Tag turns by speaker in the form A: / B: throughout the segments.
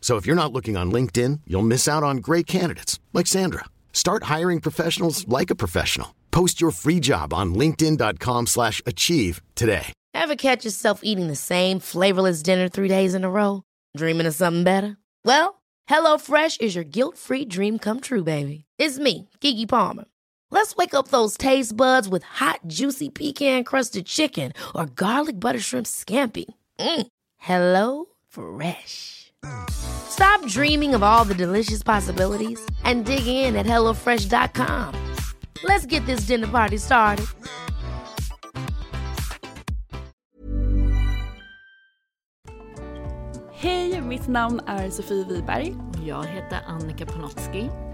A: So if you're not looking on LinkedIn, you'll miss out on great candidates like Sandra. Start hiring professionals like a professional. Post your free job on linkedin.com/achieve today.
B: Ever catch yourself eating the same flavorless dinner three days in a row? Dreaming of something better? Well, HelloFresh is your guilt-free dream come true, baby. It's me, Gigi Palmer. Let's wake up those taste buds with hot, juicy pecan-crusted chicken or garlic butter shrimp scampi. Mm. Hello Fresh. Stop dreaming of all the delicious possibilities and dig in at HelloFresh.com. Let's get this dinner party started.
C: Hej, mitt namn är Sofie Wiberg
D: Jag heter Annika Panotski.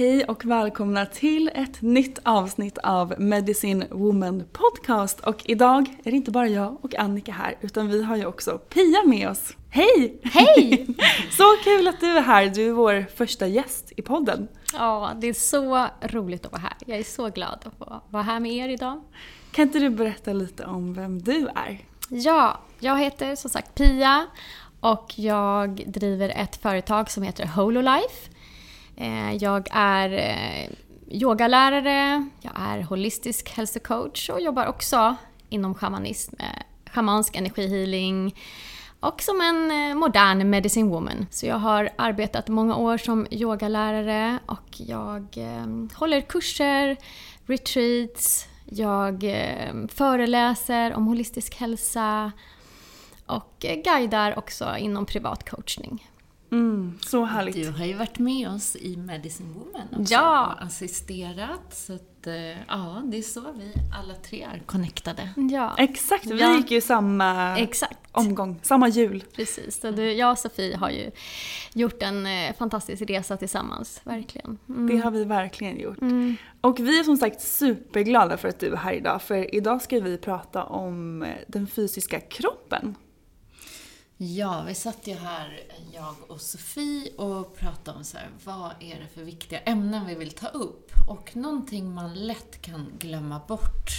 C: Hej och välkomna till ett nytt avsnitt av Medicine Woman Podcast. Och idag är det inte bara jag och Annika här, utan vi har ju också Pia med oss. Hej!
E: Hej!
C: Så kul att du är här, du är vår första gäst i podden.
E: Ja, det är så roligt att vara här. Jag är så glad att få vara här med er idag.
C: Kan inte du berätta lite om vem du är?
E: Ja, jag heter som sagt Pia och jag driver ett företag som heter Hololife. Eh, jag är eh, yogalärare, jag är holistisk hälsocoach och jobbar också inom shamanism, eh, shamansk energihealing och som en modern medicine woman. Så jag har arbetat många år som yogalärare och jag håller kurser, retreats, jag föreläser om holistisk hälsa och guidar också inom privat coachning.
C: Mm, så härligt.
D: Du har ju varit med oss i Medicine Woman också
E: Ja.
D: och assisterat. Så att, eh, ja, det är så vi alla tre är connectade.
E: Ja,
C: Exakt, vi
E: Ja.
C: gick ju samma
E: exakt.
C: omgång, samma jul.
E: Precis. Så du, jag och Sofie har ju gjort en eh, fantastisk resa tillsammans, verkligen. Mm.
C: Det har vi verkligen gjort.
E: Mm.
C: Och vi är som sagt superglada för att du är här idag, för idag ska vi prata om eh, den fysiska kroppen.
D: Ja, vi satt ju här, jag och Sofie, och pratade om så här, vad är det för viktiga ämnen vi vill ta upp? Och någonting man lätt kan glömma bort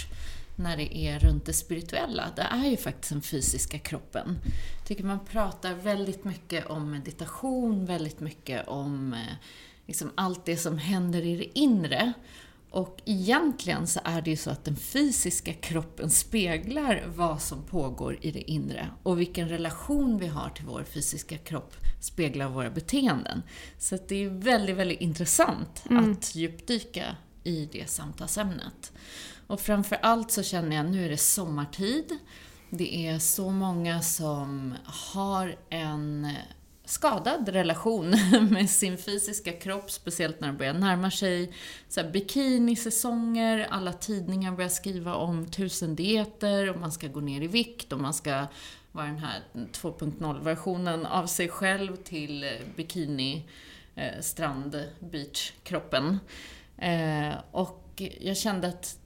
D: när det är runt det spirituella, det är ju faktiskt den fysiska kroppen. Jag tycker man pratar väldigt mycket om meditation, väldigt mycket om eh, liksom allt det som händer i det inre. Och egentligen så är det ju så att den fysiska kroppen speglar vad som pågår i det inre. Och vilken relation vi har till vår fysiska kropp speglar våra beteenden. Så att det är väldigt, väldigt intressant att djupdyka i det samtalsämnet. Och framför allt så känner jag, nu är det sommartid. Det är så många som har en skadad relation med sin fysiska kropp, speciellt när det börjar närma sig så här, bikinisäsonger, alla tidningar börjar skriva om tusen dieter och man ska gå ner i vikt och man ska vara den här 2.0-versionen av sig själv till eh, bikini, eh, strand, beach-kroppen. Eh, och jag kände att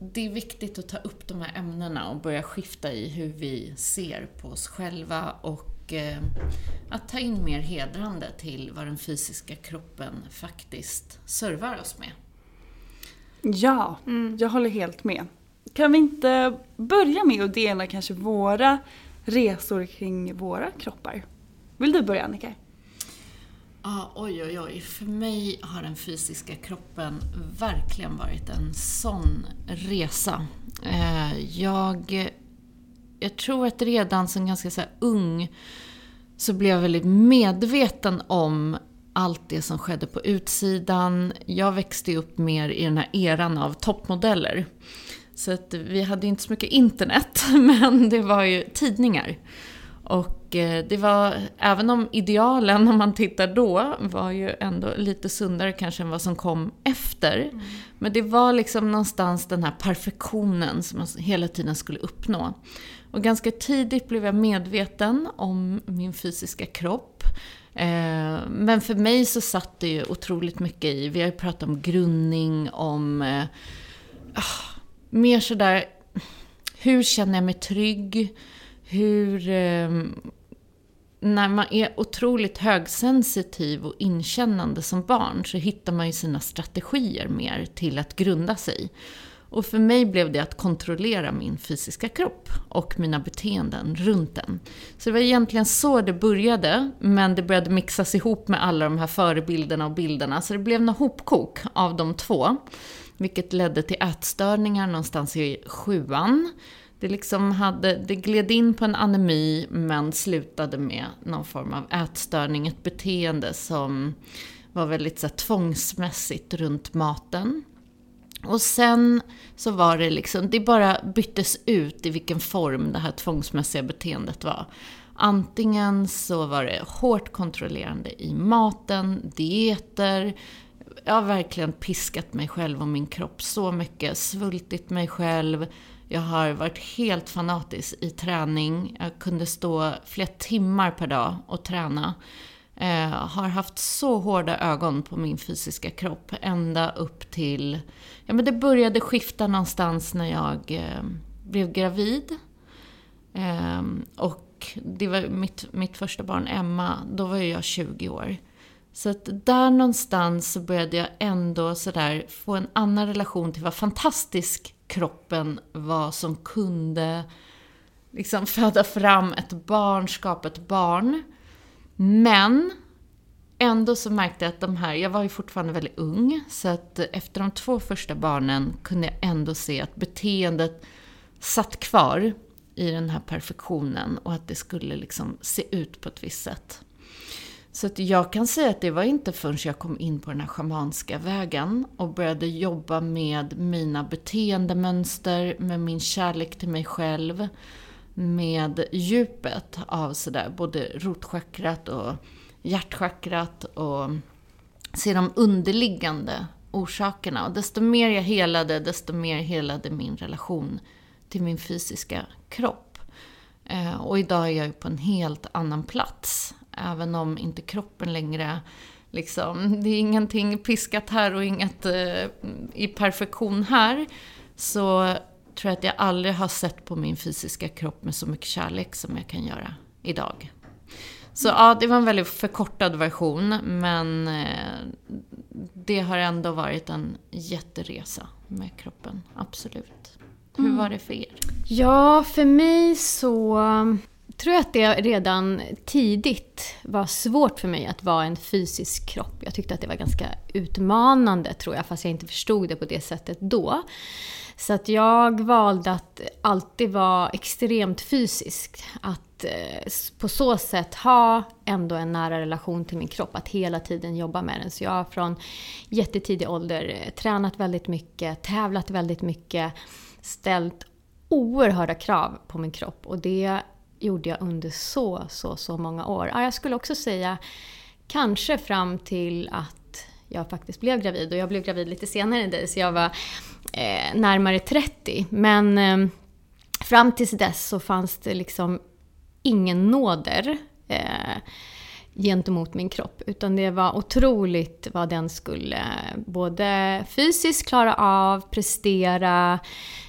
D: det är viktigt att ta upp de här ämnena och börja skifta i hur vi ser på oss själva och och eh, att ta in mer hedrande till vad den fysiska kroppen faktiskt servar oss med.
C: Ja, mm. jag håller helt med. Kan vi inte börja med att dela kanske våra resor kring våra kroppar? Vill du börja Annika?
D: Ah, oj, oj, oj. För mig har den fysiska kroppen verkligen varit en sån resa. Eh, jag, jag tror att redan som ganska så ung så blev jag väldigt medveten om allt det som skedde på utsidan. Jag växte upp mer i den här eran av toppmodeller. Så att vi hade inte så mycket internet, men det var ju tidningar. Och eh, det var, även om idealen om man tittar då var ju ändå lite sundare kanske än vad som kom efter. Mm. Men det var liksom någonstans den här perfektionen som man hela tiden skulle uppnå. Och ganska tidigt blev jag medveten om min fysiska kropp. Eh, men för mig så satt det ju otroligt mycket i, vi har ju pratat om grundning, om eh, ah, mer sådär, hur känner jag mig trygg? Hur... Eh, när man är otroligt högsensitiv och inkännande som barn så hittar man ju sina strategier mer till att grunda sig. Och för mig blev det att kontrollera min fysiska kropp och mina beteenden runt den. Så det var egentligen så det började, men det började mixas ihop med alla de här förebilderna och bilderna, så det blev en hopkok av de två. Vilket ledde till ätstörningar någonstans i sjuan. Det, liksom hade, det gled in på en anemi men slutade med någon form av ätstörning, ett beteende som var väldigt så här, tvångsmässigt runt maten. Och sen så var det liksom, det bara byttes ut i vilken form det här tvångsmässiga beteendet var. Antingen så var det hårt kontrollerande i maten, dieter, jag har verkligen piskat mig själv och min kropp så mycket, svultit mig själv. Jag har varit helt fanatisk i träning. Jag kunde stå flera timmar per dag och träna. Eh, har haft så hårda ögon på min fysiska kropp ända upp till... Ja, men det började skifta någonstans när jag eh, blev gravid. Eh, och det var mitt, mitt första barn, Emma, då var jag 20 år. Så att där någonstans så började jag ändå sådär få en annan relation till vad fantastisk kroppen var som kunde liksom föda fram ett barn, skapa ett barn. Men ändå så märkte jag att de här, jag var ju fortfarande väldigt ung, så att efter de två första barnen kunde jag ändå se att beteendet satt kvar i den här perfektionen och att det skulle liksom se ut på ett visst sätt. Så att jag kan säga att det var inte förrän jag kom in på den här schamanska vägen och började jobba med mina beteendemönster, med min kärlek till mig själv, med djupet av sådär, både rotchakrat och hjärtchakrat och se de underliggande orsakerna. Och desto mer jag helade, desto mer helade min relation till min fysiska kropp. Eh, och idag är jag ju på en helt annan plats. Även om inte kroppen längre liksom, det är ingenting piskat här och inget eh, i perfektion här. Så tror jag att jag aldrig har sett på min fysiska kropp med så mycket kärlek som jag kan göra idag. Så ja, det var en väldigt förkortad version, men eh, det har ändå varit en jätteresa med kroppen, absolut. Hur mm. var det för er?
E: Ja, för mig så tror jag att det redan tidigt var svårt för mig att vara en fysisk kropp. Jag tyckte att det var ganska utmanande, tror jag, fast jag inte förstod det på det sättet då. Så att jag valde att alltid vara extremt fysisk. Att eh, på så sätt ha ändå en nära relation till min kropp, att hela tiden jobba med den. Så jag har från jättetidig ålder eh, tränat väldigt mycket, tävlat väldigt mycket, ställt oerhörda krav på min kropp. Och det gjorde jag under så, så, så många år. Ja, jag skulle också säga kanske fram till att jag faktiskt blev gravid. Och jag blev gravid lite senare än dig, så jag var eh, närmare 30. Men eh, fram tills dess så fanns det liksom ingen nåder eh, gentemot min kropp. Utan det var otroligt vad den skulle eh, både fysiskt klara av, prestera,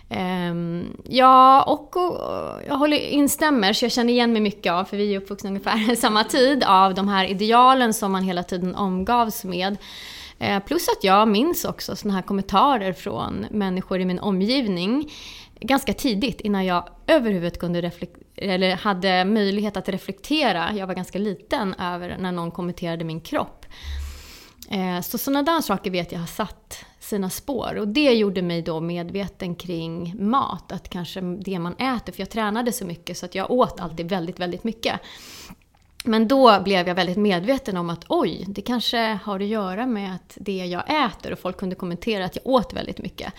E: Um, ja, och, och, jag håller, instämmer, så jag känner igen mig mycket av, för vi är uppvuxna ungefär samma tid, av de här idealen som man hela tiden omgavs med. Uh, plus att jag minns också såna här kommentarer från människor i min omgivning ganska tidigt innan jag överhuvudtaget kunde eller hade möjlighet att reflektera, jag var ganska liten, över när någon kommenterade min kropp. Eh, så sådana där saker vet jag har satt sina spår. Och det gjorde mig då medveten kring mat, att kanske det man äter, för jag tränade så mycket så att jag åt alltid väldigt, väldigt mycket. Men då blev jag väldigt medveten om att oj, det kanske har att göra med att det jag äter och folk kunde kommentera att jag åt väldigt mycket.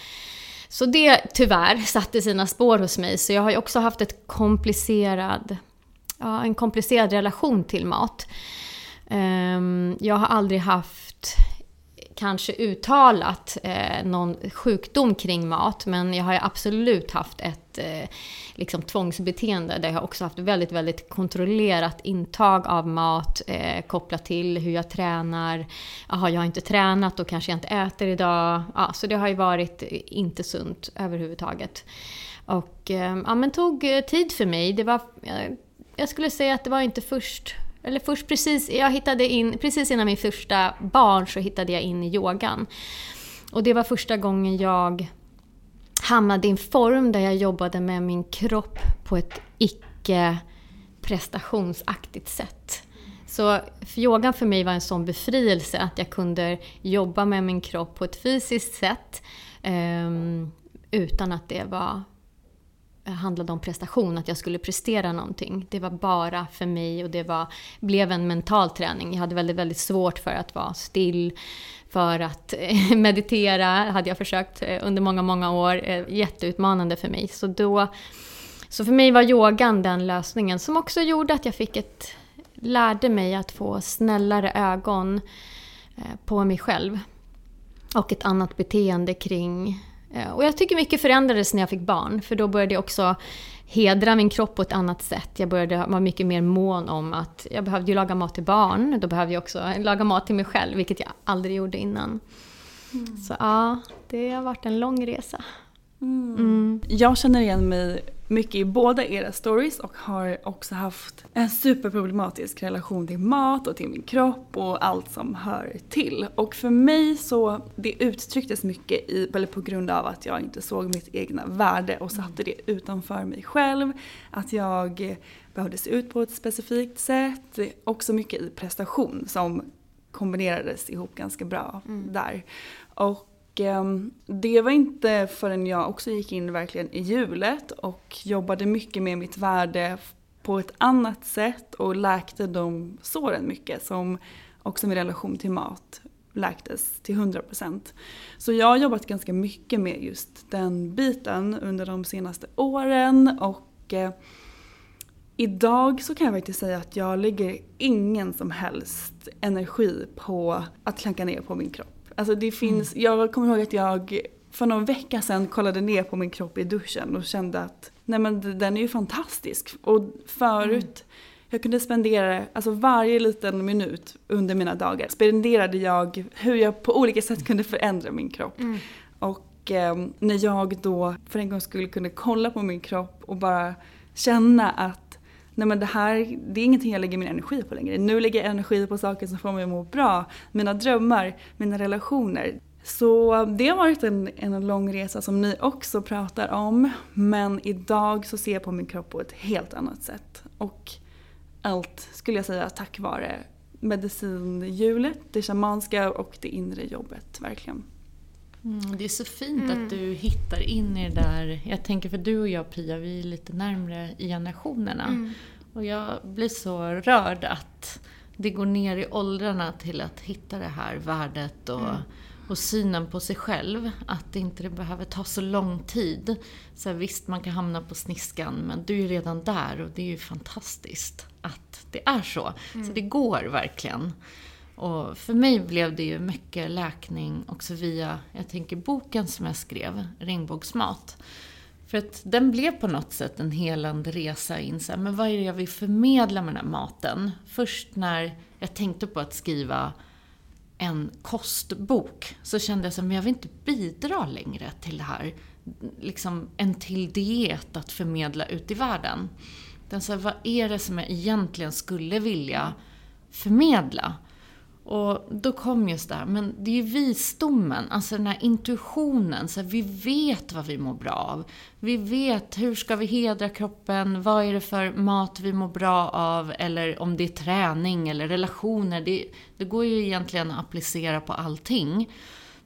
E: Så det tyvärr satte sina spår hos mig, så jag har ju också haft ett komplicerad, ja, en komplicerad relation till mat. Ehm, jag har aldrig haft kanske uttalat eh, någon sjukdom kring mat, men jag har ju absolut haft ett eh, liksom tvångsbeteende där jag också haft väldigt, väldigt kontrollerat intag av mat eh, kopplat till hur jag tränar. Jaha, jag har inte tränat, då kanske jag inte äter idag. Ja, så det har ju varit inte sunt överhuvudtaget. Och eh, ja, men tog eh, tid för mig. Det var, eh, jag skulle säga att det var inte först eller först precis, jag hittade in, precis innan min första barn så hittade jag in i yogan. Och det var första gången jag hamnade i en form där jag jobbade med min kropp på ett icke prestationsaktigt sätt. Så för yogan för mig var en sån befrielse att jag kunde jobba med min kropp på ett fysiskt sätt um, utan att det var handlade om prestation, att jag skulle prestera någonting. Det var bara för mig och det var, blev en mental träning. Jag hade väldigt, väldigt svårt för att vara still, för att eh, meditera hade jag försökt eh, under många, många år. Eh, jätteutmanande för mig. Så, då, så för mig var yogan den lösningen som också gjorde att jag fick ett, lärde mig att få snällare ögon på mig själv. Och ett annat beteende kring och jag tycker mycket förändrades när jag fick barn, för då började jag också hedra min kropp på ett annat sätt. Jag började vara mycket mer mån om att jag behövde ju laga mat till barn, då behövde jag också laga mat till mig själv, vilket jag aldrig gjorde innan. Mm. Så ja, det har varit en lång resa.
C: Mm. Mm. Jag känner igen mig mycket i båda era stories och har också haft en superproblematisk relation till mat och till min kropp och allt som hör till. Och för mig så, det uttrycktes mycket i, eller på grund av att jag inte såg mitt egna värde och satte det utanför mig själv. Att jag behövde se ut på ett specifikt sätt. Också mycket i prestation som kombinerades ihop ganska bra mm. där. Och Ehm, det var inte förrän jag också gick in verkligen i hjulet och jobbade mycket med mitt värde på ett annat sätt och läkte de såren mycket som också min relation till mat läktes till 100%. Så jag har jobbat ganska mycket med just den biten under de senaste åren och eh, Idag så kan jag faktiskt säga att jag lägger ingen som helst energi på att klanka ner på min kropp. Alltså det finns, mm. jag kommer ihåg att jag för någon vecka sedan kollade ner på min kropp i duschen och kände att nej men den är ju fantastisk. Och förut, mm. jag kunde spendera, alltså varje liten minut under mina dagar spenderade jag hur jag på olika sätt kunde förändra min kropp. Mm. Och eh, när jag då för en gång skulle kunna kolla på min kropp och bara känna att nej men det här, det är ingenting jag lägger min energi på längre. Nu lägger jag energi på saker som får mig att må bra. Mina drömmar, mina relationer. Så det har varit en, en lång resa som ni också pratar om. Men idag så ser jag på min kropp på ett helt annat sätt. Och allt skulle jag säga tack vare medicinhjulet, det shamanska och det inre jobbet verkligen.
D: Mm, det är så fint mm. att du hittar in i det där. Jag tänker för du och jag Pia, vi är lite närmre i generationerna. Mm. Och jag blir så rörd att det går ner i åldrarna till att hitta det här värdet och, mm. och synen på sig själv. Att det inte behöver ta så lång tid. Så här, visst, man kan hamna på sniskan, men du är redan där och det är ju fantastiskt att det är så. Så mm. det går verkligen. Och för mig blev det ju mycket läkning också via, jag tänker boken som jag skrev, Regnbågsmat. För att den blev på något sätt en helande resa in så här, men vad är det jag vill förmedla med den här maten? Först när jag tänkte på att skriva en kostbok så kände jag att jag vill inte bidra längre till det här. liksom en till diet att förmedla ut i världen. Den så här, vad är det som jag egentligen skulle vilja förmedla? Och då kom just det här, men det är ju visdomen, alltså den här intuitionen. Så här, vi vet vad vi mår bra av. Vi vet hur ska vi hedra kroppen, vad är det för mat vi mår bra av, eller om det är träning eller relationer. Det, det går ju egentligen att applicera på allting.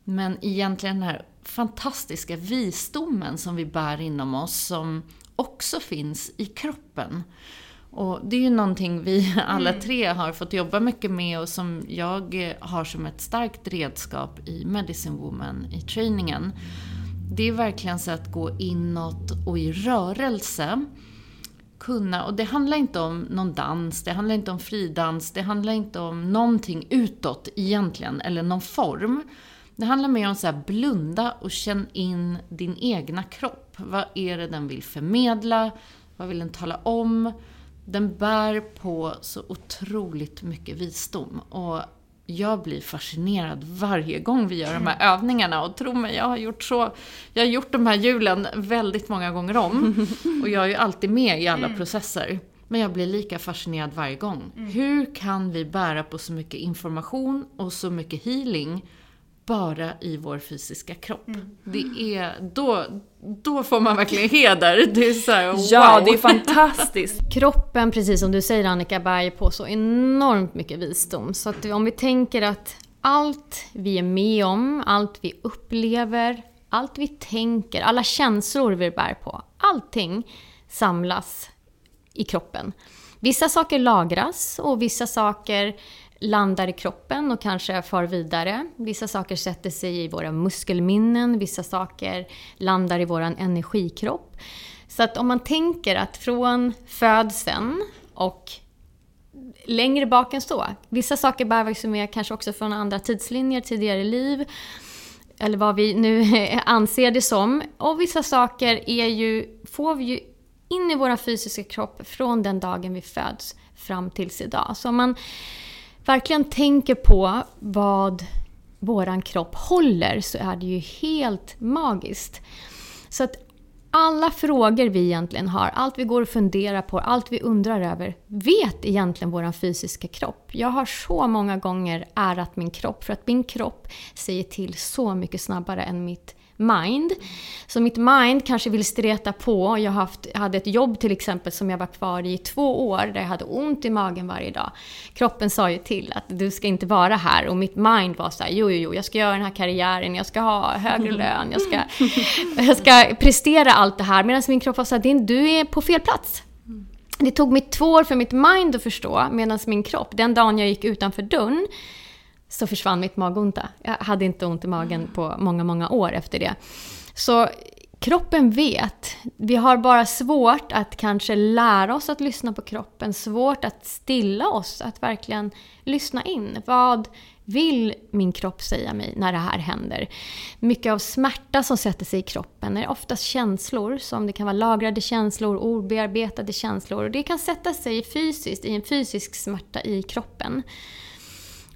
D: Men egentligen den här fantastiska visdomen som vi bär inom oss, som också finns i kroppen. Och det är ju någonting vi alla mm. tre har fått jobba mycket med och som jag har som ett starkt redskap i Medicine Woman i träningen. Det är verkligen så att gå inåt och i rörelse kunna, och det handlar inte om någon dans, det handlar inte om fridans, det handlar inte om någonting utåt egentligen, eller någon form. Det handlar mer om att blunda och känn in din egna kropp. Vad är det den vill förmedla? Vad vill den tala om? Den bär på så otroligt mycket visdom. Och jag blir fascinerad varje gång vi gör de här övningarna. Och tro mig, jag har gjort så. Jag har gjort de här hjulen väldigt många gånger om. Och jag är ju alltid med i alla mm. processer. Men jag blir lika fascinerad varje gång. Mm. Hur kan vi bära på så mycket information och så mycket healing bara i vår fysiska kropp. Mm. Det är, då, då får man verkligen heder. Det är så här, wow.
C: Ja, det är fantastiskt.
E: Kroppen, precis som du säger Annika, bär på så enormt mycket visdom. Så att om vi tänker att allt vi är med om, allt vi upplever, allt vi tänker, alla känslor vi bär på, allting samlas i kroppen. Vissa saker lagras och vissa saker landar i kroppen och kanske far vidare. Vissa saker sätter sig i våra muskelminnen, vissa saker landar i vår energikropp. Så att om man tänker att från födseln och längre bak än så. Vissa saker bär vi med kanske också från andra tidslinjer, tidigare liv. Eller vad vi nu anser det som. Och vissa saker är ju, får vi ju in i vår fysiska kropp från den dagen vi föds fram tills idag. Så om man verkligen tänker på vad våran kropp håller så är det ju helt magiskt. Så att alla frågor vi egentligen har, allt vi går och funderar på, allt vi undrar över, vet egentligen vår fysiska kropp. Jag har så många gånger ärat min kropp för att min kropp säger till så mycket snabbare än mitt mind. Så mitt mind kanske vill streta på. Jag haft, hade ett jobb till exempel som jag var kvar i två år där jag hade ont i magen varje dag. Kroppen sa ju till att du ska inte vara här och mitt mind var så här, jo, jo, jo, jag ska göra den här karriären, jag ska ha högre lön, jag ska, jag ska prestera allt det här. Medan min kropp var så här, du är på fel plats. Det tog mig två år för mitt mind att förstå, medan min kropp, den dagen jag gick utanför dörren, så försvann mitt magonta. Jag hade inte ont i magen på många, många år efter det. Så kroppen vet. Vi har bara svårt att kanske lära oss att lyssna på kroppen. Svårt att stilla oss, att verkligen lyssna in. Vad vill min kropp säga mig när det här händer? Mycket av smärta som sätter sig i kroppen är oftast känslor, som det kan vara lagrade känslor, obearbetade känslor. Och det kan sätta sig fysiskt, i en fysisk smärta i kroppen.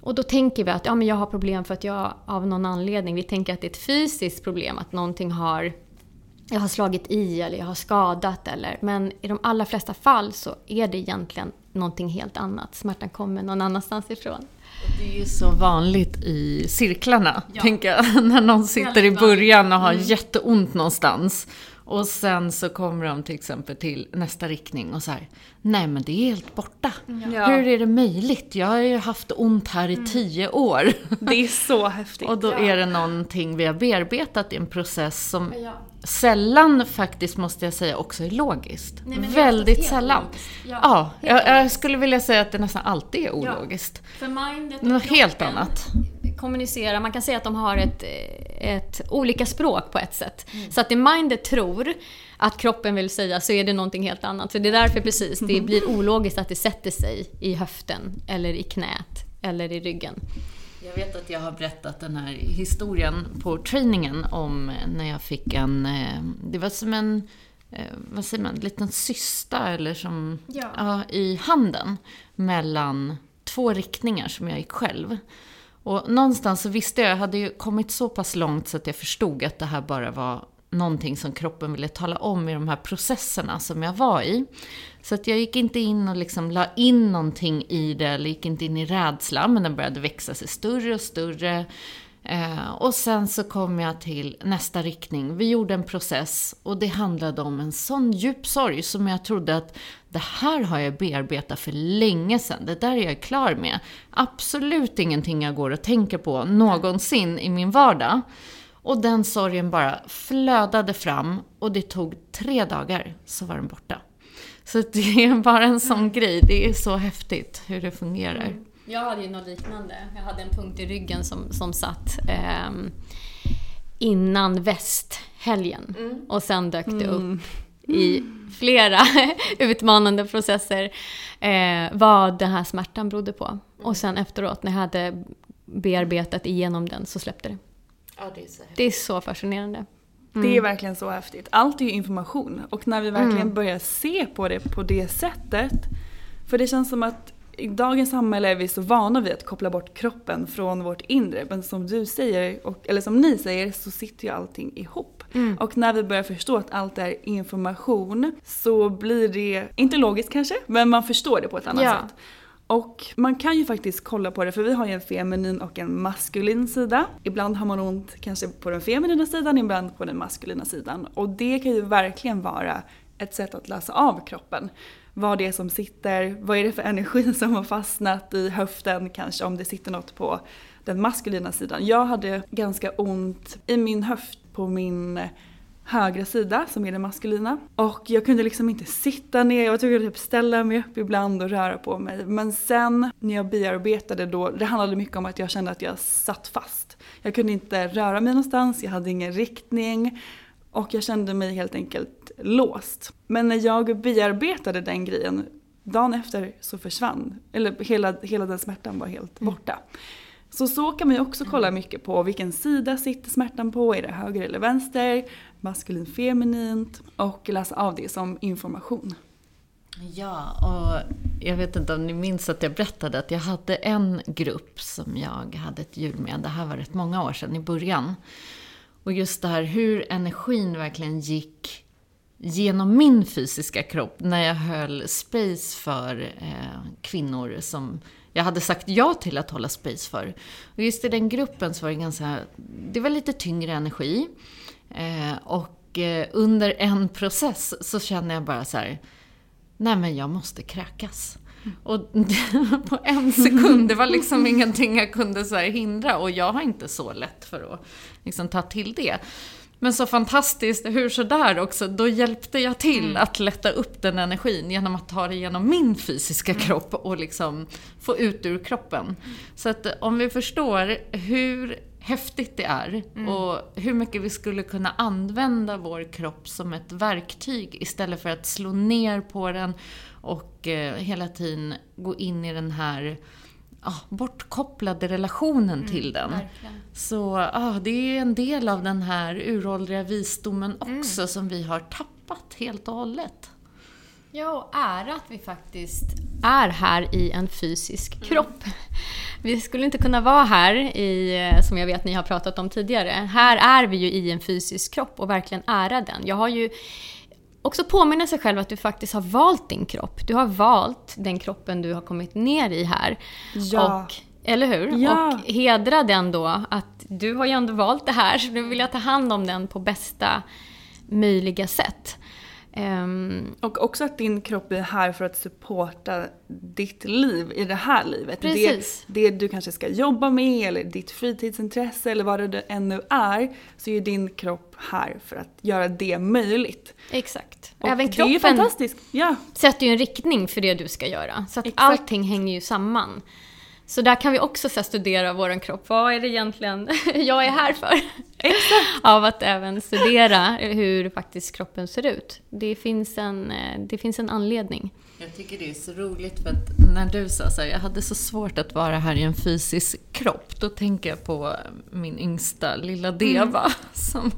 E: Och då tänker vi att ja, men jag har problem för att jag av någon anledning, vi tänker att det är ett fysiskt problem, att någonting har jag har slagit i eller jag har skadat eller... Men i de allra flesta fall så är det egentligen någonting helt annat. Smärtan kommer någon annanstans ifrån.
D: Det är ju så vanligt i cirklarna, ja. tänker jag. När någon sitter i början och har mm. jätteont någonstans. Och sen så kommer de till exempel till nästa riktning och så här, nej men det är helt borta. Ja. Hur är det möjligt? Jag har ju haft ont här i mm. tio år.
C: Det är så häftigt.
D: och då ja. är det någonting vi har bearbetat i en process som ja. sällan faktiskt, måste jag säga, också är logiskt. Nej, Väldigt sällan. Ja, ja jag, jag, skulle vilja säga att det nästan alltid är ologiskt.
E: För mindet
D: Något helt annat
E: kommunicera, man kan säga att de har ett, ett olika språk på ett sätt. Mm. Så att det mindet tror att kroppen vill säga så är det någonting helt annat. Så det är därför precis det blir ologiskt att det sätter sig i höften eller i knät eller i ryggen.
D: Jag vet att jag har berättat den här historien på träningen om när jag fick en... Eh, det var som en eh, vad säger man, liten cysta eller som, ja. Ja, i handen mellan två riktningar som jag gick själv. Och någonstans så visste jag, jag hade ju kommit så pass långt så att jag förstod att det här bara var någonting som kroppen ville tala om i de här processerna som jag var i. Så att jag gick inte in och liksom la in någonting i det, eller gick inte in i rädsla, men den började växa sig större och större. Eh, och sen så kom jag till nästa riktning. Vi gjorde en process och det handlade om en sån djup sorg som jag trodde att det här har jag bearbetat för länge sedan. Det där är jag klar med. Absolut ingenting jag går och tänker på någonsin i min vardag. Och den sorgen bara flödade fram och det tog tre dagar så var den borta. Så det är bara en sån mm. grej. Det är så häftigt hur det fungerar. Mm.
E: Jag hade ju något liknande. Jag hade en punkt i ryggen som, som satt eh, innan västhelgen. Mm. Och sen dök det upp mm. i flera utmanande processer eh, vad den här smärtan berodde på. Och sen efteråt, när jag hade bearbetat igenom den, så släppte det.
D: Ja, det, är så
E: det är så fascinerande.
C: Mm. Det är verkligen så häftigt. Allt är ju information. Och när vi verkligen mm. börjar se på det på det sättet. För det känns som att i dagens samhälle är vi så vana vid att koppla bort kroppen från vårt inre. Men som du säger, och, eller som ni säger, så sitter ju allting ihop. Mm. Och när vi börjar förstå att allt är information så blir det, inte logiskt kanske, men man förstår det på ett annat ja. sätt. Och man kan ju faktiskt kolla på det för vi har ju en feminin och en maskulin sida. Ibland har man ont kanske på den feminina sidan, ibland på den maskulina sidan. Och det kan ju verkligen vara ett sätt att läsa av kroppen. Vad det är som sitter, vad är det för energi som har fastnat i höften kanske om det sitter något på den maskulina sidan. Jag hade ganska ont i min höft på min högra sida som är den maskulina. Och jag kunde liksom inte sitta ner, jag var tvungen att typ ställa mig upp ibland och röra på mig. Men sen när jag bearbetade då, det handlade mycket om att jag kände att jag satt fast. Jag kunde inte röra mig någonstans, jag hade ingen riktning och jag kände mig helt enkelt låst. Men när jag bearbetade den grejen, dagen efter så försvann, eller hela, hela den smärtan var helt mm. borta. Så så kan man ju också kolla mycket på vilken sida sitter smärtan på, är det höger eller vänster, maskulin feminint och läsa av det som information.
D: Ja, och jag vet inte om ni minns att jag berättade att jag hade en grupp som jag hade ett jul med. Det här var rätt många år sedan i början. Och just det här hur energin verkligen gick genom min fysiska kropp när jag höll space för eh, kvinnor som jag hade sagt ja till att hålla space för. Och just i den gruppen så var det ganska, det var lite tyngre energi. Eh, och eh, under en process så kände jag bara så här, nej men jag måste kräkas. Och på en sekund, det var liksom ingenting jag kunde så hindra. Och jag har inte så lätt för att liksom ta till det. Men så fantastiskt, hur sådär också, då hjälpte jag till mm. att lätta upp den energin genom att ta det genom min fysiska mm. kropp och liksom få ut ur kroppen. Mm. Så att om vi förstår hur häftigt det är mm. och hur mycket vi skulle kunna använda vår kropp som ett verktyg istället för att slå ner på den och eh, hela tiden gå in i den här ah, bortkopplade relationen mm, till den. Verkligen. Så ah, det är en del av den här uråldriga visdomen mm. också mm. som vi har tappat helt och hållet.
E: Ja, och ära att vi faktiskt är här i en fysisk mm. kropp. Vi skulle inte kunna vara här i, eh, som jag vet ni har pratat om tidigare. Här är vi ju i en fysisk kropp och verkligen ära den. Jag har ju också påminna sig själv att du faktiskt har valt din kropp. Du har valt den kroppen du har kommit ner i här.
C: Ja. Och,
E: eller hur? Ja. Och hedra den då, att du har ju ändå valt det här, så nu vill jag ta hand om den på bästa möjliga sätt.
C: Um, och också att din kropp är här för att supporta ditt liv i det här livet.
E: Precis.
C: Det, det du kanske ska jobba med eller ditt fritidsintresse eller vad det ännu är. Så är din kropp här för att göra det möjligt.
E: Exakt.
C: Och Även kroppen det är ju fantastiskt. Ja.
E: sätter ju en riktning för det du ska göra. Så att Exakt. allting hänger ju samman. Så där kan vi också så studera vår kropp. Vad är det egentligen jag är här för?
C: Exakt.
E: Av att även studera hur faktiskt kroppen ser ut. Det finns en, eh, det finns en anledning.
D: Jag tycker det är så roligt för att när du sa så här, jag hade så svårt att vara här i en fysisk kropp. Då tänker jag på min yngsta lilla Deva. Mm. Som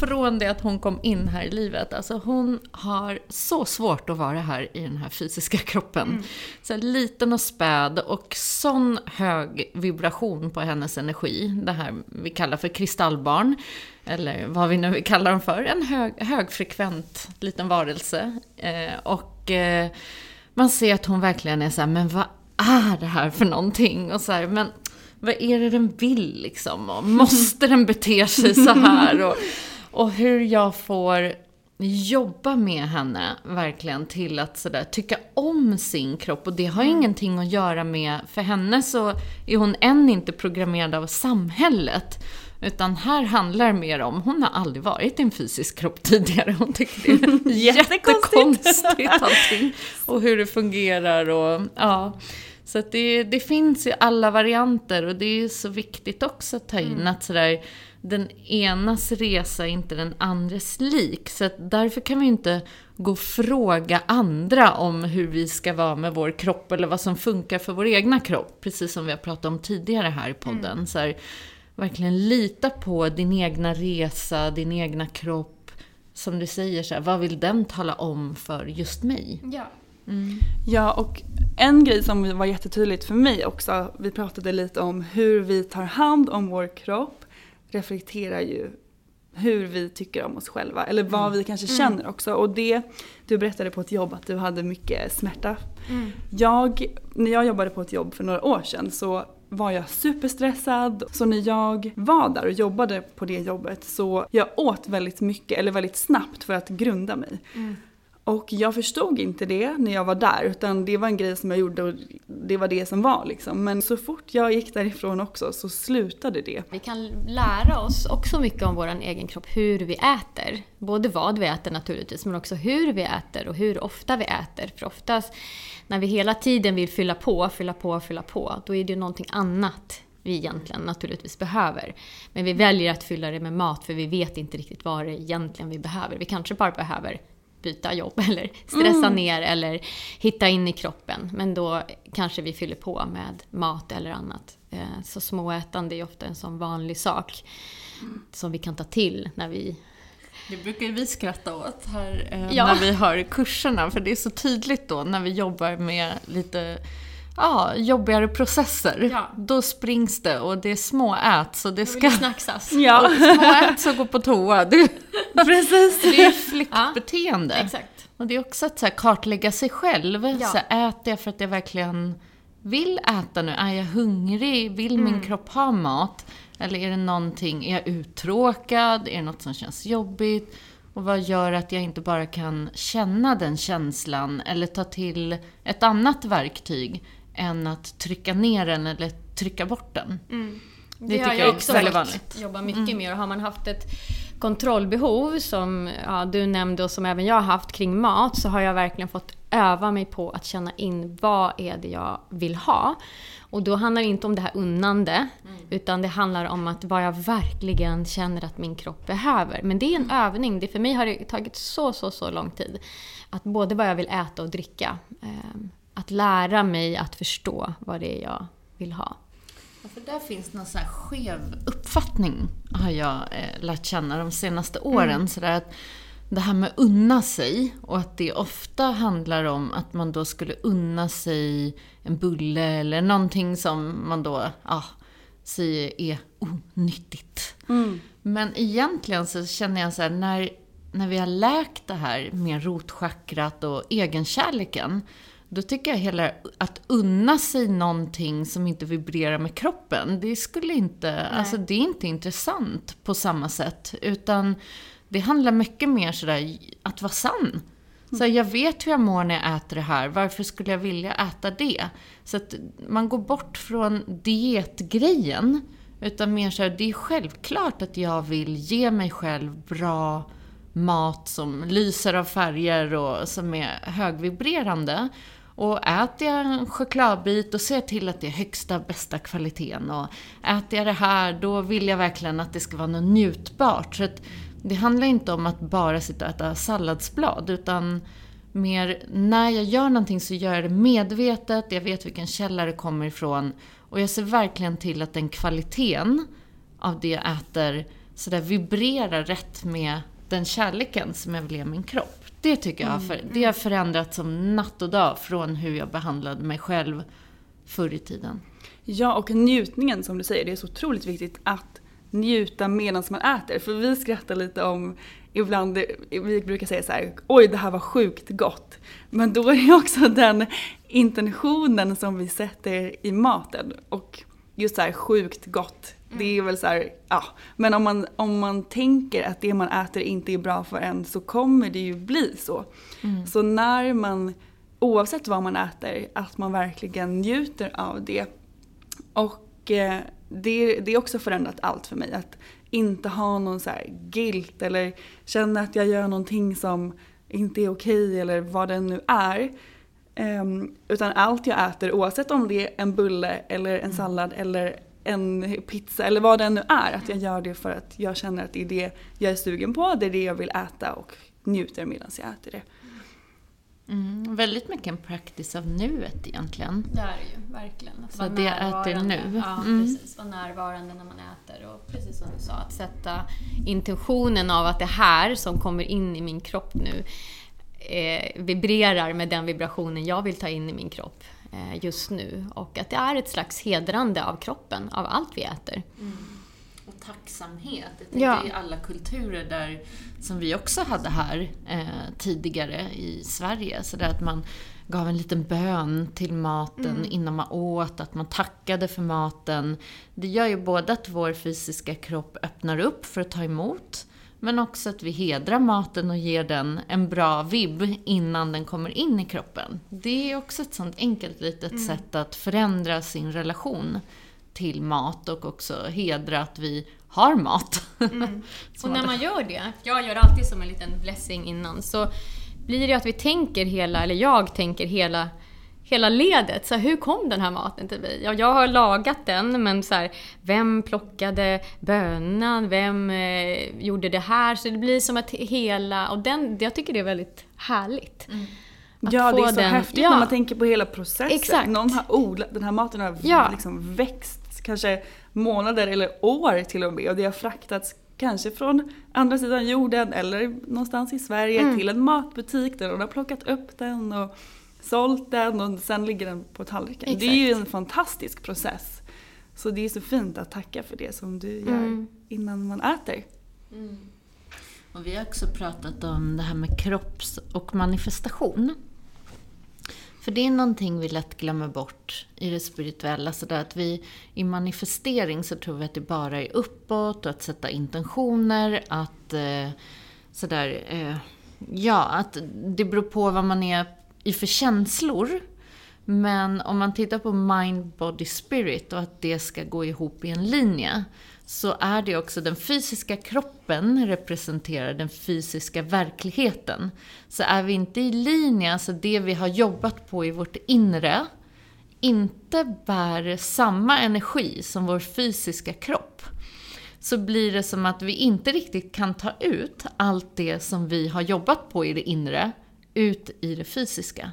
D: från det att hon kom in här i livet, alltså hon har så svårt att vara här i den här fysiska kroppen. Mm. Så liten och späd och sån hög vibration på hennes energi. Det här vi kallar för kristallbarn. Eller vad vi nu kallar dem för. En hög, högfrekvent liten varelse. Eh, och eh, man ser att hon verkligen är så här, men vad är det här för någonting? Och så här, men vad är det den vill liksom? Och måste den bete sig så här? Och, och hur jag får jobba med henne verkligen till att sådär tycka om sin kropp. Och det har mm. ingenting att göra med, för henne så är hon än inte programmerad av samhället. Utan här handlar det mer om, hon har aldrig varit i en fysisk kropp tidigare. Hon tycker det är jättekonstigt allting. Och hur det fungerar och ja. Så det, det finns i alla varianter och det är så viktigt också att ta in mm. att sådär, den enas resa är inte den andres lik. Så att därför kan vi inte gå och fråga andra om hur vi ska vara med vår kropp eller vad som funkar för vår egna kropp. Precis som vi har pratat om tidigare här i podden. Mm. Så här, verkligen lita på din egna resa, din egna kropp. Som du säger, så här, vad vill den tala om för just mig?
C: Ja. Mm. Ja, och en grej som var jättetydligt för mig också, vi pratade lite om hur vi tar hand om vår kropp, reflekterar ju hur vi tycker om oss själva, eller vad mm. vi kanske mm. känner också. Och det, du berättade på ett jobb att du hade mycket smärta. Mm. Jag, när jag jobbade på ett jobb för några år sedan så var jag superstressad. Så när jag var där och jobbade på det jobbet så jag åt väldigt mycket, eller väldigt snabbt för att grunda mig. Mm. Och jag förstod inte det när jag var där utan det var en grej som jag gjorde och det var det som var liksom. Men så fort jag gick därifrån också så slutade det.
E: Vi kan lära oss också mycket om vår egen kropp, hur vi äter. Både vad vi äter naturligtvis men också hur vi äter och hur ofta vi äter. För oftast när vi hela tiden vill fylla på, fylla på, fylla på, då är det ju någonting annat vi egentligen naturligtvis behöver. Men vi väljer att fylla det med mat för vi vet inte riktigt vad det egentligen vi behöver. Vi kanske bara behöver byta jobb eller stressa mm. ner eller hitta in i kroppen. Men då kanske vi fyller på med mat eller annat. Eh, så småätande är ofta en sån vanlig sak mm. som vi kan ta till när vi
D: det brukar vi skratta åt här eh, ja. när vi har kurserna, för det är så tydligt då när vi jobbar med lite ja, jobbigare processer. Ja. Då springs det och det är små ät så det ska...
E: snacksas.
D: Ja. Och små ät så gå på toa. Det, Precis. det är flyktbeteende. Ja,
E: exakt.
D: Och det är också att så här, kartlägga sig själv. Ja. Så här, äter jag för att jag verkligen vill äta nu? Är jag hungrig? Vill mm. min kropp ha mat? Eller är det någonting, är jag uttråkad? Är det något som känns jobbigt? Och vad gör att jag inte bara kan känna den känslan eller ta till ett annat verktyg än att trycka ner den eller trycka bort den?
E: Mm. Det, det tycker jag är också väldigt vanligt. jobba mycket mm. med. Och har man haft ett kontrollbehov som ja, du nämnde och som även jag har haft kring mat så har jag verkligen fått öva mig på att känna in vad är det jag vill ha. Och då handlar det inte om det här unnande, mm. utan det handlar om att vad jag verkligen känner att min kropp behöver. Men det är en mm. övning. Det, för mig har det tagit så, så, så lång tid. Att både vad jag vill äta och dricka. Eh, att lära mig att förstå vad det är jag vill ha.
D: Ja, för där finns någon så här skev uppfattning, har jag eh, lärt känna de senaste åren. Mm. Så att det här med unna sig och att det ofta handlar om att man då skulle unna sig en bulle eller någonting som man då ja, säger är onyttigt. Mm. Men egentligen så känner jag så här, när, när vi har läkt det här med rotchakrat och egenkärleken, då tycker jag hela att unna sig någonting som inte vibrerar med kroppen, det skulle inte, alltså det är inte intressant på samma sätt. Utan det handlar mycket mer sådär att vara sann. Så jag vet hur jag mår när jag äter det här, varför skulle jag vilja äta det? Så att man går bort från dietgrejen, utan mer såhär, det är självklart att jag vill ge mig själv bra mat som lyser av färger och som är högvibrerande. Och äter jag en chokladbit, då ser jag till att det är högsta, bästa kvaliteten. Och äter jag det här, då vill jag verkligen att det ska vara något njutbart. Så att det handlar inte om att bara sitta och äta salladsblad, utan mer, när jag gör någonting så gör jag det medvetet, jag vet vilken källa det kommer ifrån. Och jag ser verkligen till att den kvaliteten av det jag äter sådär vibrerar rätt med den kärleken som jag vill ge min kropp. Det tycker jag för, det har förändrats som natt och dag från hur jag behandlade mig själv förr i tiden.
C: Ja, och njutningen som du säger, det är så otroligt viktigt att njuta medan man äter. För vi skrattar lite om, ibland, vi brukar säga så här, oj det här var sjukt gott. Men då är det också den intentionen som vi sätter i maten. Och just så här sjukt gott, det är väl så här, ja. Men om man, om man tänker att det man äter inte är bra för en så kommer det ju bli så.
D: Mm.
C: Så när man, oavsett vad man äter, att man verkligen njuter av det. Och eh, det, det är också förändrat allt för mig. Att inte ha någon så här guilt eller känna att jag gör någonting som inte är okej eller vad det nu är. Ehm, utan allt jag äter, oavsett om det är en bulle eller en sallad eller en pizza eller vad det nu är, att jag gör det för att jag känner att det är det jag är sugen på, det är det jag vill äta och njuter medan jag äter det.
D: Mm, väldigt mycket en practice av nuet egentligen.
E: Det är det ju, verkligen. Att
D: Så
E: vara
D: det jag äter nu.
E: Ja,
D: Mm.
E: precis. Vara närvarande när man äter. Och precis som du sa, att sätta intentionen av att det här som kommer in i min kropp nu eh, vibrerar med den vibrationen jag vill ta in i min kropp just nu. Och att det är ett slags hedrande av kroppen, av allt vi äter.
D: Och tacksamhet. Tänker
E: Ja.
D: i alla kulturer där, som vi också hade här eh, tidigare i Sverige. Så att man gav en liten bön till maten innan man åt, att man tackade för maten. Det gör ju både att vår fysiska kropp öppnar upp för att ta emot, men också att vi hedrar maten och ger den en bra vibb innan den kommer in i kroppen. Det är också ett sånt enkelt litet sätt att förändra sin relation till mat och också hedra att vi har mat.
E: Och när man gör det, jag gör alltid som en liten blessing innan, så blir det att vi tänker hela, eller jag tänker hela, hela ledet. Så här, hur kom den här maten till mig? Ja, jag har lagat den, men så här, vem plockade bönan? Vem eh, gjorde det här? Så det blir som att hela, och den, jag tycker det är väldigt härligt. Att
C: ja, det är så
E: den-
C: häftigt
E: ja.
C: när man tänker på hela processen.
E: Exakt.
C: Någon har odlat, den här maten har
E: Ja.
C: liksom växt kanske månader eller år till och med och det har fraktats kanske från andra sidan jorden eller någonstans i Sverige
E: Mm.
C: till en matbutik där någon har plockat upp den och sålt den och sen ligger den på tallriken. Det är ju en fantastisk process. Så det är så fint att tacka för det som du gör
E: Mm.
C: innan man äter.
D: Och vi har också pratat om det här med kropps och manifestation. För det är någonting vi lätt glömmer bort i det spirituella. Så där att vi i manifestering så tror vi att det bara är uppåt och att sätta intentioner, att eh, sådär, eh, ja, att det beror på vad man är i för känslor. Men om man tittar på mind, body, spirit och att det ska gå ihop i en linje så är det också den fysiska kroppen representerar den fysiska verkligheten. Så är vi inte i linje, alltså det vi har jobbat på i vårt inre, inte bär samma energi som vår fysiska kropp, så blir det som att vi inte riktigt kan ta ut allt det som vi har jobbat på i det inre, ut i det fysiska.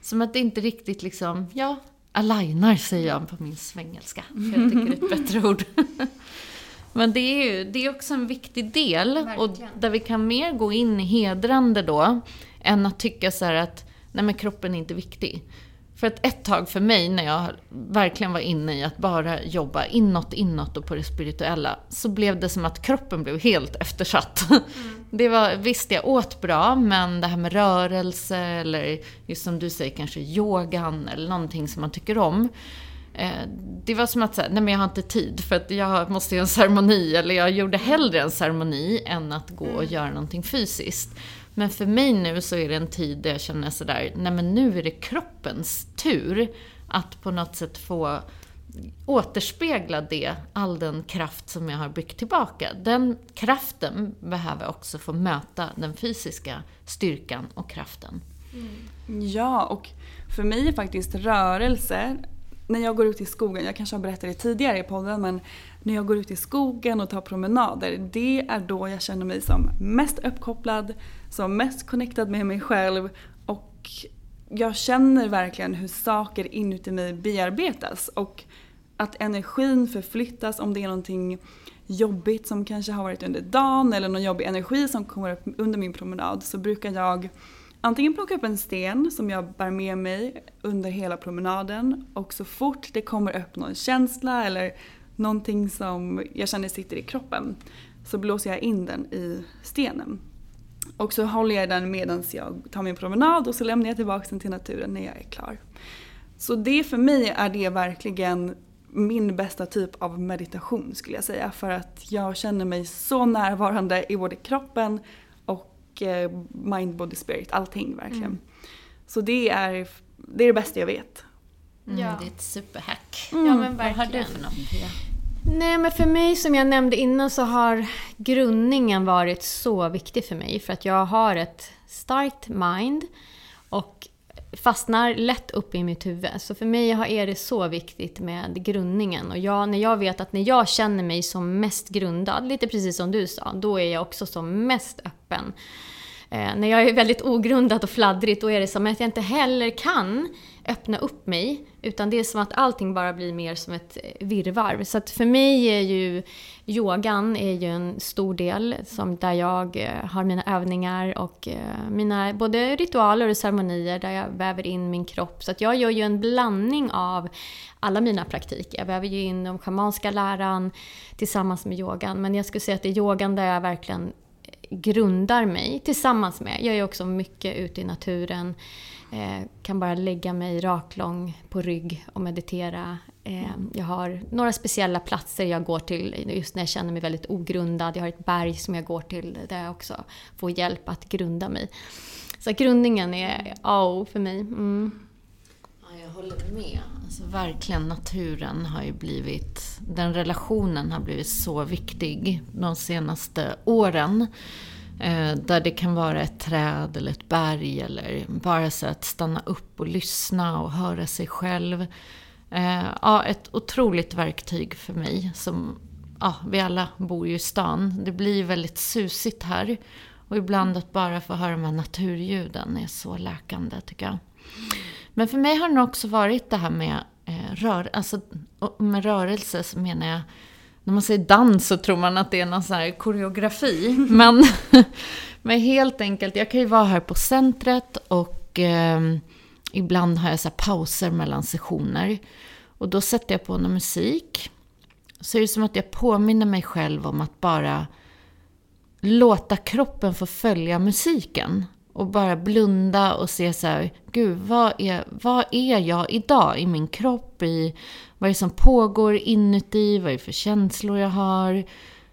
D: Som att det inte riktigt liksom, ja, alignar säger jag på min svengelska, för jag tycker det är ett bättre ord. Men det är ju det är också en viktig del, och
E: Verkligen.
D: där vi kan mer gå in i hedrande då, än att tycka så här att, nej men kroppen är inte viktig. För att ett tag för mig, när jag verkligen var inne i att bara jobba inåt, inåt och på det spirituella, så blev det som att kroppen blev helt eftersatt. Det var, visst, jag åt bra, men det här med rörelse eller just som du säger, kanske yogan eller någonting som man tycker om. Eh, det var som att säga, nej men jag har inte tid för att jag måste göra en ceremoni, eller jag gjorde hellre en ceremoni än att gå och göra någonting fysiskt. Men för mig nu så är det en tid där jag känner sådär, nej men nu är det kroppens tur att på något sätt få återspegla det, all den kraft som jag har byggt tillbaka. Den kraften behöver också få möta den fysiska styrkan och kraften. Mm.
C: Ja, och för mig är faktiskt rörelse, när jag går ut i skogen, jag kanske har berättat det tidigare i podden, men när jag går ut i skogen och tar promenader, det är då jag känner mig som mest uppkopplad, som mest connectad med mig själv och jag känner verkligen hur saker inuti mig bearbetas och att energin förflyttas om det är någonting jobbigt som kanske har varit under dagen eller någon jobbig energi som kommer upp under min promenad så brukar jag antingen plocka upp en sten som jag bär med mig under hela promenaden och så fort det kommer upp någon känsla eller någonting som jag känner sitter i kroppen så blåser jag in den i stenen. Och så håller jag den medan jag tar min promenad och så lämnar jag tillbaka den till naturen när jag är klar. Så det för mig är det verkligen min bästa typ av meditation skulle jag säga. För att jag känner mig så närvarande i både kroppen och eh, mind, body, spirit. Allting verkligen. Mm. Så det är, det är det bästa jag vet.
D: Mm, ja. Det är ett superhack.
E: Mm. Ja, men verkligen. Vad har du för något? Nej, men för mig som jag nämnde innan så har grundningen varit så viktig för mig. För att jag har ett starkt mind och fastnar lätt upp i mitt huvud. Så för mig är det så viktigt med grundningen. Och jag, när jag vet att när jag känner mig som mest grundad, lite precis som du sa, då är jag också som mest öppen. Eh, när jag är väldigt ogrundad och fladdrig, då är det som att jag inte heller kan öppna upp mig. Utan det är som att allting bara blir mer som ett eh, virrvarr. Så att för mig är ju yogan är ju en stor del som där jag eh, har mina övningar och eh, mina både ritualer och ceremonier där jag väver in min kropp. Så att jag gör ju en blandning av alla mina praktiker. Jag väver ju in den schamanska läran tillsammans med yogan. Men jag skulle säga att det är yogan där jag verkligen grundar mig tillsammans med. Jag är också mycket ute i naturen. Eh, kan bara lägga mig raklång på rygg och meditera. Eh, jag har några speciella platser jag går till just när jag känner mig väldigt ogrundad. Jag har ett berg som jag går till där jag också får hjälp att grunda mig. Så grundningen är A och O för mig. Mm.
D: Jag håller med. Alltså, verkligen, naturen har ju blivit... Den relationen har blivit så viktig de senaste åren. Eh, där det kan vara ett träd eller ett berg eller bara så att stanna upp och lyssna och höra sig själv. Eh, ja, ett otroligt verktyg för mig. Som, ja, vi alla bor ju i stan. Det blir väldigt susigt här. Och ibland att bara få höra de här naturljuden är så läkande tycker jag. Men för mig har det också varit det här med, eh, rör, alltså, med rörelse så menar jag när man säger dans så tror man att det är någon sån här koreografi. men, men helt enkelt, jag kan ju vara här på centret och eh, ibland har jag så pauser mellan sessioner. Och då sätter jag på någon musik. Så är det som att jag påminner mig själv om att bara låta kroppen få följa musiken. Och bara blunda och se så här, gud, vad är, vad är jag idag i min kropp? I vad är det som pågår inuti? Vad är det för känslor jag har?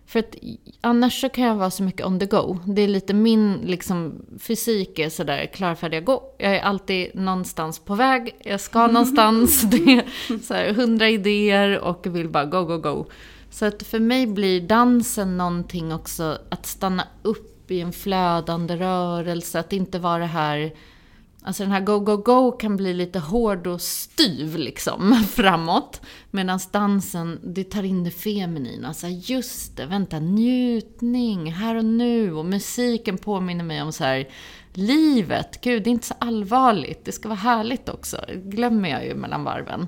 D: För att annars så kan jag vara så mycket on the go. Det är lite min liksom, fysik är sådär klar, färdig, gå. Jag är alltid någonstans på väg. Jag ska någonstans. Det är så här, hundra idéer och vill bara go, go, go. Så att för mig blir dansen någonting också att stanna upp i en flödande rörelse. Att inte vara det här Alltså den här go, go, go kan bli lite hård och styv liksom framåt. Medan dansen, det tar in det feminina. Alltså just det, vänta, njutning, här och nu. Och musiken påminner mig om så här, livet. Gud, det är inte så allvarligt. Det ska vara härligt också. Glömmer jag ju mellan varven.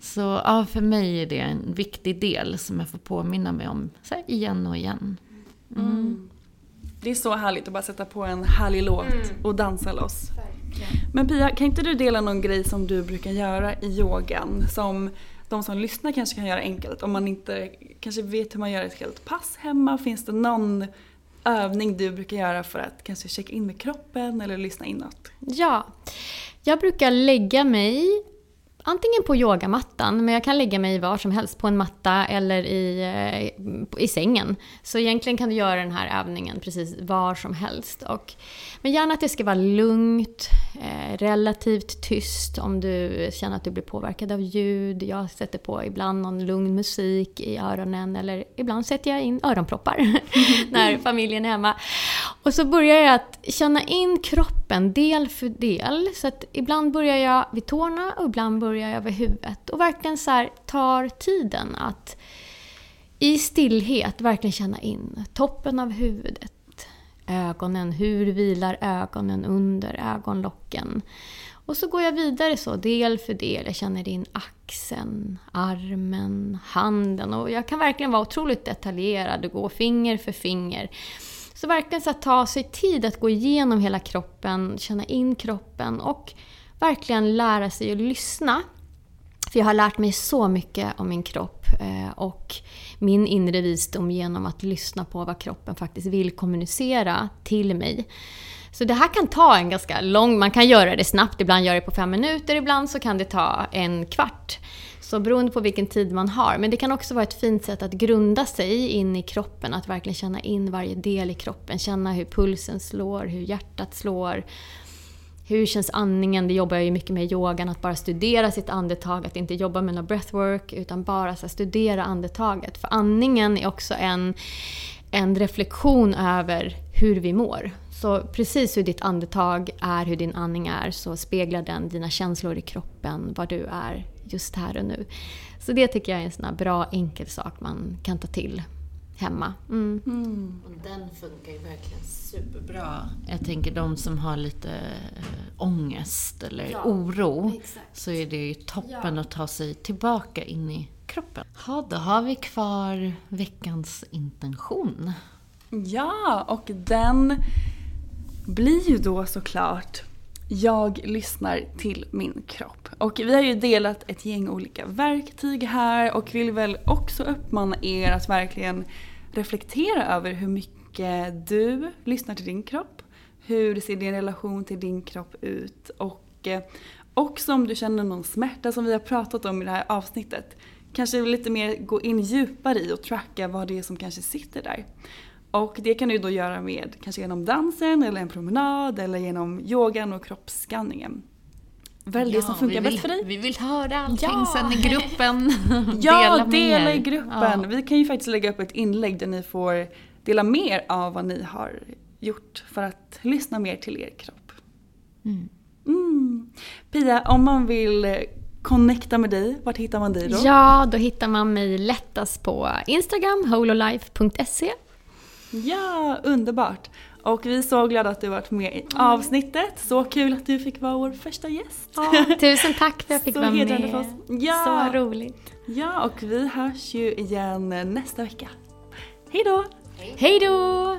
D: Så ja, för mig är det en viktig del som jag får påminna mig om så här, igen och igen. Mm. Mm.
C: Det är så härligt att bara sätta på en härlig låt mm. och dansa loss. Men Pia, kan inte du dela någon grej som du brukar göra i yogan som de som lyssnar kanske kan göra enkelt om man inte kanske vet hur man gör ett helt pass hemma? Finns det någon övning du brukar göra för att kanske checka in med kroppen eller lyssna inåt?
E: Ja, jag brukar lägga mig antingen på yogamattan, men jag kan lägga mig var som helst, på en matta eller i, eh, i sängen. Så egentligen kan du göra den här övningen precis var som helst. Och, men gärna att det ska vara lugnt, eh, relativt tyst om du känner att du blir påverkad av ljud. Jag sätter på ibland någon lugn musik i öronen eller ibland sätter jag in öronproppar när familjen är hemma. Och så börjar jag att känna in kroppen del för del. Så att ibland börjar jag vid tårna och ibland börjar jag vid huvudet. Och verkligen så här, tar tiden att i stillhet verkligen känna in toppen av huvudet ögonen. Hur vilar ögonen under ögonlocken? Och så går jag vidare så, del för del. Jag känner in axeln, armen, handen. Och jag kan verkligen vara otroligt detaljerad och gå finger för finger. Så verkligen så att ta sig tid att gå igenom hela kroppen, känna in kroppen och verkligen lära sig att lyssna. För jag har lärt mig så mycket om min kropp eh, och min inre visdom genom att lyssna på vad kroppen faktiskt vill kommunicera till mig. Så det här kan ta en ganska lång... Man kan göra det snabbt, ibland gör det på fem minuter, ibland så kan det ta en kvart. Så beroende på vilken tid man har. Men det kan också vara ett fint sätt att grunda sig in i kroppen, att verkligen känna in varje del i kroppen. Känna hur pulsen slår, hur hjärtat slår. Hur känns andningen? Det jobbar jag ju mycket med i yogan, att bara studera sitt andetag, att inte jobba med något breathwork, utan bara så studera andetaget. För andningen är också en, en reflektion över hur vi mår. Så precis hur ditt andetag är, hur din andning är, så speglar den dina känslor i kroppen, var du är just här och nu. Så det tycker jag är en sån här bra enkel sak man kan ta till hemma. Mm.
D: Mm. Och den funkar ju verkligen superbra. Jag tänker de som har lite äh, ångest eller ja, oro, exakt. så är det ju toppen ja. att ta sig tillbaka in i kroppen. Ja, då har vi kvar veckans intention.
C: Ja, och den blir ju då såklart jag lyssnar till min kropp. Och vi har ju delat ett gäng olika verktyg här och vill väl också uppmana er att verkligen reflektera över hur mycket du lyssnar till din kropp. Hur ser din relation till din kropp ut? Och eh, också om du känner någon smärta som vi har pratat om i det här avsnittet. Kanske lite mer gå in djupare i och tracka vad det är som kanske sitter där. Och det kan du då göra med kanske genom dansen eller en promenad eller genom yogan och kroppsskanningen. Välj ja, det som funkar
D: vill,
C: bäst för dig.
D: Vi vill höra allting ja. sen i gruppen.
C: ja, dela, dela i gruppen. Ja. Vi kan ju faktiskt lägga upp ett inlägg där ni får dela mer av vad ni har gjort för att lyssna mer till er kropp. Mm. Mm. Pia, om man vill connecta med dig, vart hittar man dig då?
E: Ja, då hittar man mig lättast på Instagram, hololife.se
C: Ja, underbart. Och vi är så glada att du varit med i avsnittet. Så kul att du fick vara vår första gäst.
E: Ja, tusen tack för att jag fick så vara med. För oss. Ja. Så roligt.
C: Ja, och vi hörs ju igen nästa vecka. Hej då!
E: Hej då!